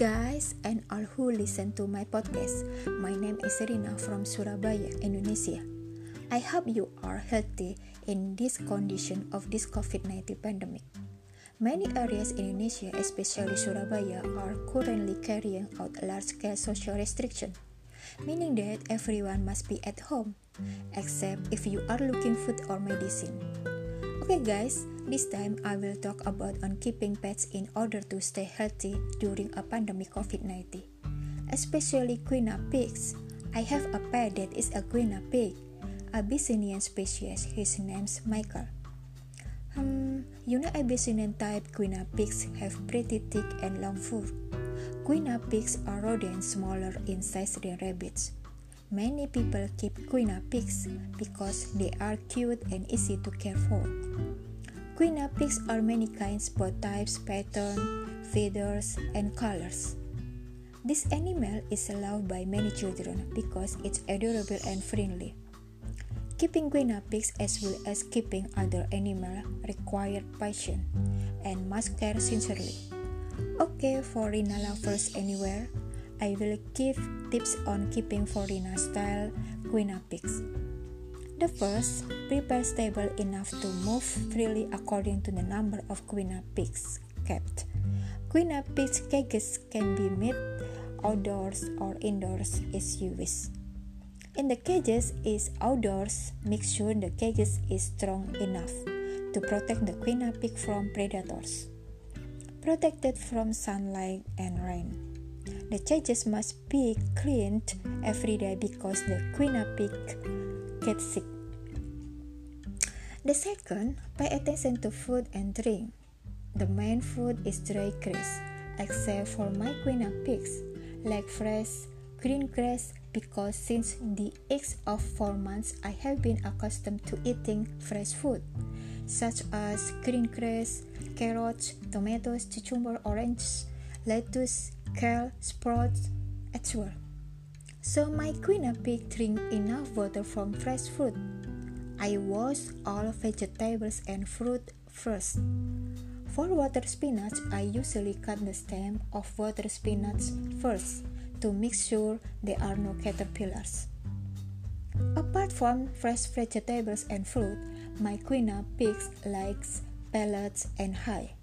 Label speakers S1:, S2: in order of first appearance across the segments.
S1: guys, and all who listen to my podcast. My name is Serina from Surabaya, Indonesia. I hope you are healthy in this condition of this COVID-19 pandemic. Many areas in Indonesia, especially Surabaya, are currently carrying out large-scale social restriction, meaning that everyone must be at home, except if you are looking food or medicine. Okay guys, this time I will talk about on keeping pets in order to stay healthy during a pandemic COVID-19. Especially guinea pigs. I have a pet that is a guinea pig, Abyssinian species. His name's Michael. Hmm, you know Abyssinian type guinea pigs have pretty thick and long fur. Guinea pigs are rodents smaller in size than rabbits. Many people keep guinea pigs because they are cute and easy to care for. Guinea pigs are many kinds, both types, pattern, feathers, and colors. This animal is loved by many children because it's adorable and friendly. Keeping guinea pigs as well as keeping other animals require patience and must care sincerely. Okay, for Rina lovers anywhere, I will give tips on keeping Forina style guinea pigs. The first, prepare stable enough to move freely according to the number of guinea pigs kept. Guinea pigs cages can be made outdoors or indoors as you wish. In the cages is outdoors, make sure the cages is strong enough to protect the guinea pig from predators. Protected from sunlight and rain. The cages must be cleaned every day because the guinea pig get sick. The second, pay attention to food and drink. The main food is dry grass, except for my guinea pigs, like fresh green grass because since the age of 4 months I have been accustomed to eating fresh food, such as green grass, carrots, tomatoes, cucumber, oranges, lettuce, kale, sprouts, etc. So my guinea pig drink enough water from fresh fruit. I wash all vegetables and fruit first. For water spinach, I usually cut the stem of water spinach first to make sure there are no caterpillars. Apart from fresh vegetables and fruit, my guinea pigs likes pellets and hay.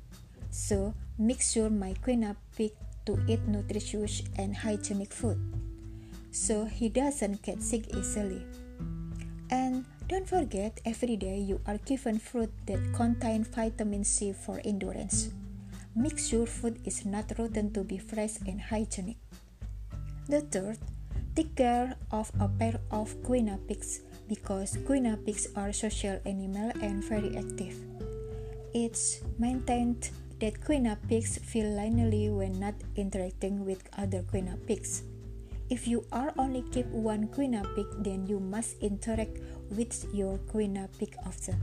S1: So make sure my guinea pig to eat nutritious and hygienic food so he doesn't get sick easily. And don't forget, every day you are given fruit that contain vitamin C for endurance. Make sure food is not rotten to be fresh and hygienic. The third, take care of a pair of guinea pigs because guinea pigs are social animal and very active. It's maintained that guinea pigs feel lonely when not interacting with other guinea pigs. If you are only keep one guinea pig, then you must interact with your guinea pig often.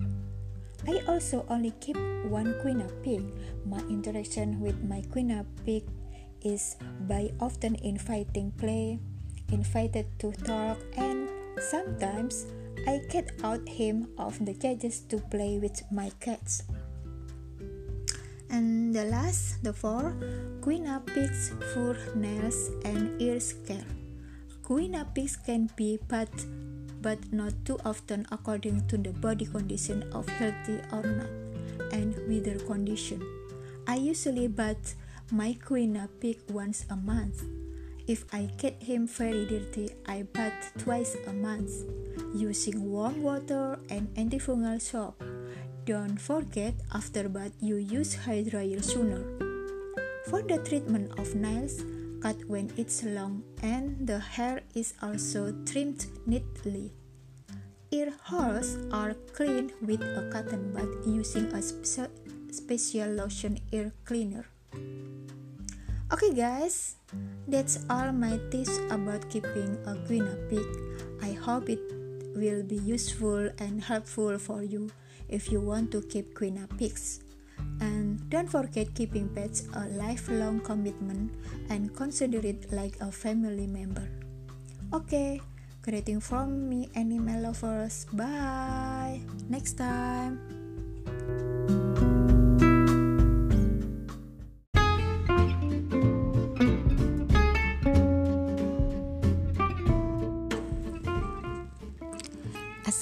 S1: I also only keep one guinea pig. My interaction with my guinea pig is by often inviting play, invited to talk, and sometimes I get out him of the cages to play with my cats. And the last, the four, guinea pigs, fur, nails, and ears care. Guinea pigs can be but but not too often according to the body condition of healthy or not and weather condition. I usually bath my guinea pig once a month. If I get him very dirty, I bath twice a month using warm water and antifungal soap. Don't forget after bath you use hair dryer sooner. For the treatment of nails, cut when it's long and the hair is also trimmed neatly. Ear holes are cleaned with a cotton bud using a spe special lotion ear cleaner. Okay guys, that's all my tips about keeping a guinea pig. I hope it will be useful and helpful for you if you want to keep guinea pigs. And don't forget keeping pets a lifelong commitment and consider it like a family member. Okay, greeting from me, animal lovers. Bye. Next time.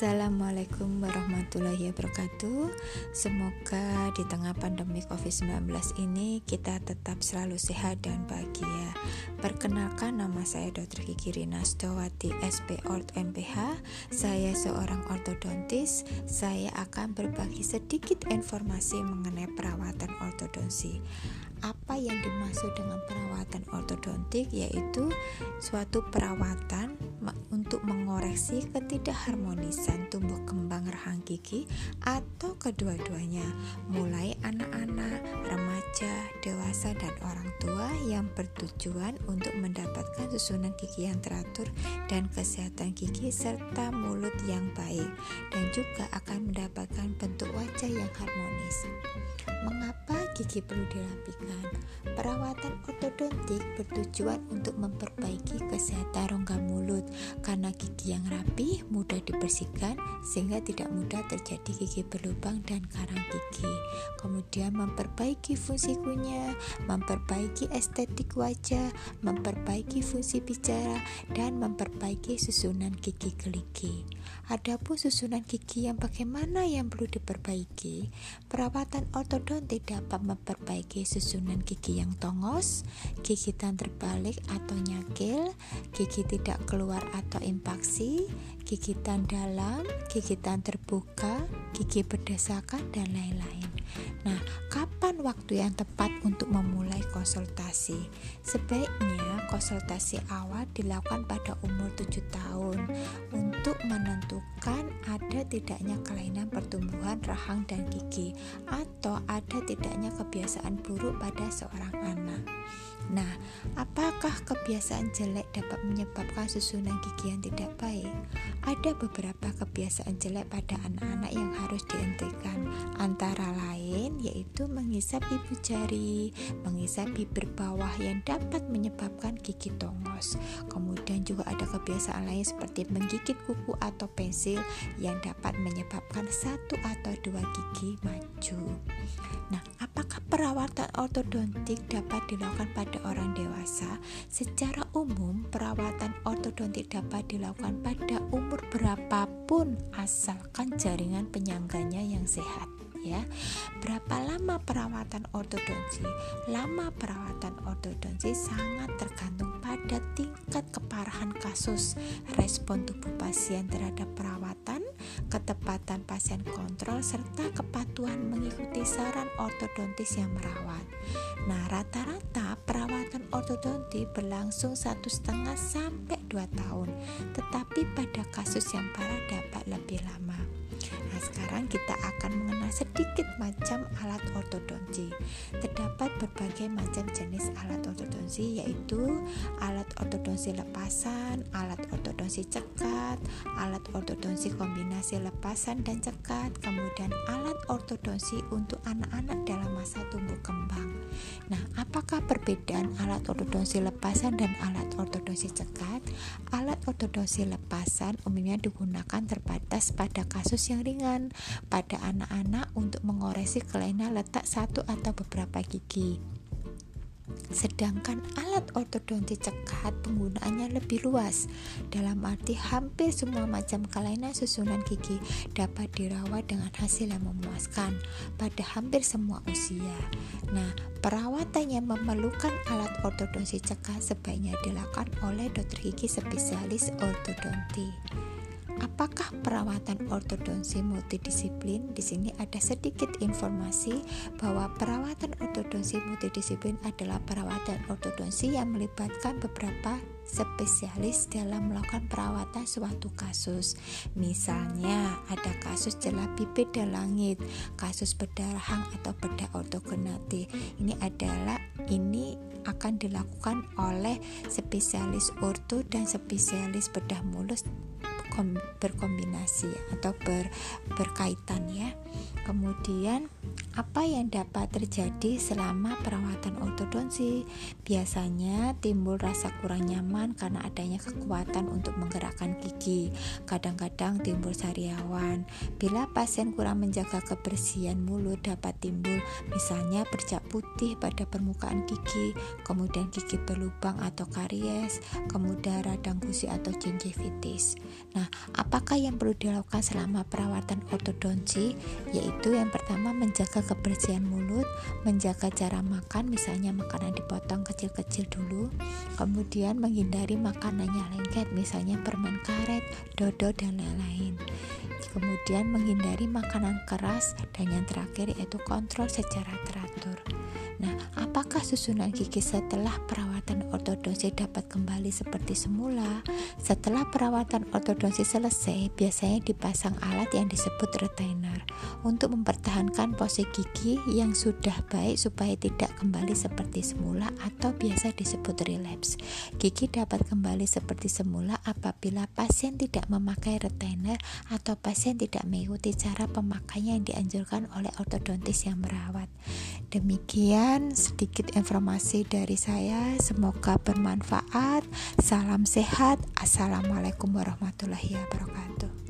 S2: Assalamualaikum warahmatullahi wabarakatuh. Semoga di tengah pandemi COVID-19 ini kita tetap selalu sehat dan bahagia. Perkenalkan nama saya Dr. Kiki Rina Stowati SP Ort MPH Saya seorang ortodontis. Saya akan berbagi sedikit informasi mengenai perawatan ortodonsi. Apa yang dimaksud dengan perawatan ortodontik? Yaitu suatu perawatan untuk mengoreksi ketidakharmonisan tumbuh kembang rahang gigi atau kedua-duanya mulai anak-anak, remaja, dewasa dan orang tua yang bertujuan untuk mendapatkan susunan gigi yang teratur dan kesehatan gigi serta mulut yang baik dan juga akan mendapatkan bentuk wajah yang harmonis. Mengapa gigi perlu dirapikan? Perawatan ortodontik bertujuan untuk memperbaiki kesehatan rongga mulut karena gigi yang rapi mudah dibersihkan sehingga tidak mudah terjadi gigi berlubang dan karang gigi. Kemudian memperbaiki fungsi kunyah, memperbaiki estetik wajah, memperbaiki fungsi bicara dan memperbaiki susunan gigi geligi. Adapun susunan gigi yang bagaimana yang perlu diperbaiki? Perawatan ortodontik dapat memperbaiki susunan gigi yang tongos, gigitan terbalik atau nyakil, gigi tidak keluar atau impaksi, gigitan dalam, gigitan terbuka, gigi berdesakan dan lain-lain. Nah, kapan waktu yang tepat untuk memulai konsultasi? Sebaiknya konsultasi awal dilakukan pada umur 7 tahun untuk menentukan ada tidaknya kelainan pertumbuhan rahang dan gigi atau ada tidaknya kebiasaan buruk pada seorang anak. Nah, apakah kebiasaan jelek dapat menyebabkan susunan gigi yang tidak baik? Ada beberapa kebiasaan jelek pada anak-anak yang harus dihentikan, antara lain yaitu mengisap ibu jari, mengisap bibir bawah yang dapat menyebabkan gigi tongos. Kemudian juga ada kebiasaan lain seperti menggigit kuku atau pensil yang dapat menyebabkan satu atau dua gigi maju. Nah, apakah perawatan ortodontik dapat dilakukan pada orang dewasa? Secara umum, perawatan ortodontik dapat dilakukan pada umur berapapun asalkan jaringan penyangganya yang sehat ya. Berapa lama perawatan ortodonsi? Lama perawatan ortodonsi sangat tergantung pada tingkat keparahan kasus, respon tubuh pasien terhadap perawatan, ketepatan pasien kontrol serta kepatuhan mengikuti saran ortodontis yang merawat. Nah, rata-rata perawatan ortodonti berlangsung satu setengah sampai dua tahun, tetapi pada kasus yang parah dapat lebih lama. Sekarang kita akan mengenal sedikit macam alat ortodonsi. Terdapat berbagai macam jenis alat ortodonsi yaitu alat ortodonsi lepasan, alat ortodonsi cekat, alat ortodonsi kombinasi lepasan dan cekat, kemudian alat ortodonsi untuk anak-anak dalam masa tumbuh kembang. Nah, apakah perbedaan alat ortodonsi lepasan dan alat ortodonsi cekat? Alat ortodonsi lepasan umumnya digunakan terbatas pada kasus yang ringan ringan pada anak-anak untuk mengoreksi kelainan letak satu atau beberapa gigi. Sedangkan alat ortodonti cekat penggunaannya lebih luas Dalam arti hampir semua macam kelainan susunan gigi dapat dirawat dengan hasil yang memuaskan pada hampir semua usia Nah, perawatan yang memerlukan alat ortodonti cekat sebaiknya dilakukan oleh dokter gigi spesialis ortodonti Apakah perawatan ortodonsi multidisiplin? Di sini ada sedikit informasi bahwa perawatan ortodonsi multidisiplin adalah perawatan ortodonsi yang melibatkan beberapa spesialis dalam melakukan perawatan suatu kasus. Misalnya, ada kasus celah bibir dan langit, kasus bedah atau bedah ortogonati. Ini adalah ini akan dilakukan oleh spesialis orto dan spesialis bedah mulus berkombinasi atau ber, berkaitan ya. Kemudian apa yang dapat terjadi selama perawatan ortodonsi? Biasanya timbul rasa kurang nyaman karena adanya kekuatan untuk menggerakkan gigi. Kadang-kadang timbul sariawan. Bila pasien kurang menjaga kebersihan mulut dapat timbul misalnya bercak putih pada permukaan gigi, kemudian gigi berlubang atau karies, kemudian radang gusi atau gingivitis. Nah, Nah, apakah yang perlu dilakukan selama perawatan ortodonsi? Yaitu yang pertama menjaga kebersihan mulut, menjaga cara makan, misalnya makanan dipotong kecil-kecil dulu, kemudian menghindari makanannya lengket, misalnya permen karet, dodo, dan lain-lain. Kemudian menghindari makanan keras dan yang terakhir yaitu kontrol secara teratur. Nah, apakah susunan gigi setelah perawatan ortodonsi dapat kembali seperti semula? Setelah perawatan ortodonsi selesai, biasanya dipasang alat yang disebut retainer untuk mempertahankan posisi gigi yang sudah baik supaya tidak kembali seperti semula atau biasa disebut relapse. Gigi dapat kembali seperti semula apabila pasien tidak memakai retainer atau pasien tidak mengikuti cara pemakaian yang dianjurkan oleh ortodontis yang merawat. Demikian Sekian sedikit informasi dari saya. Semoga bermanfaat. Salam sehat. Assalamualaikum warahmatullahi wabarakatuh.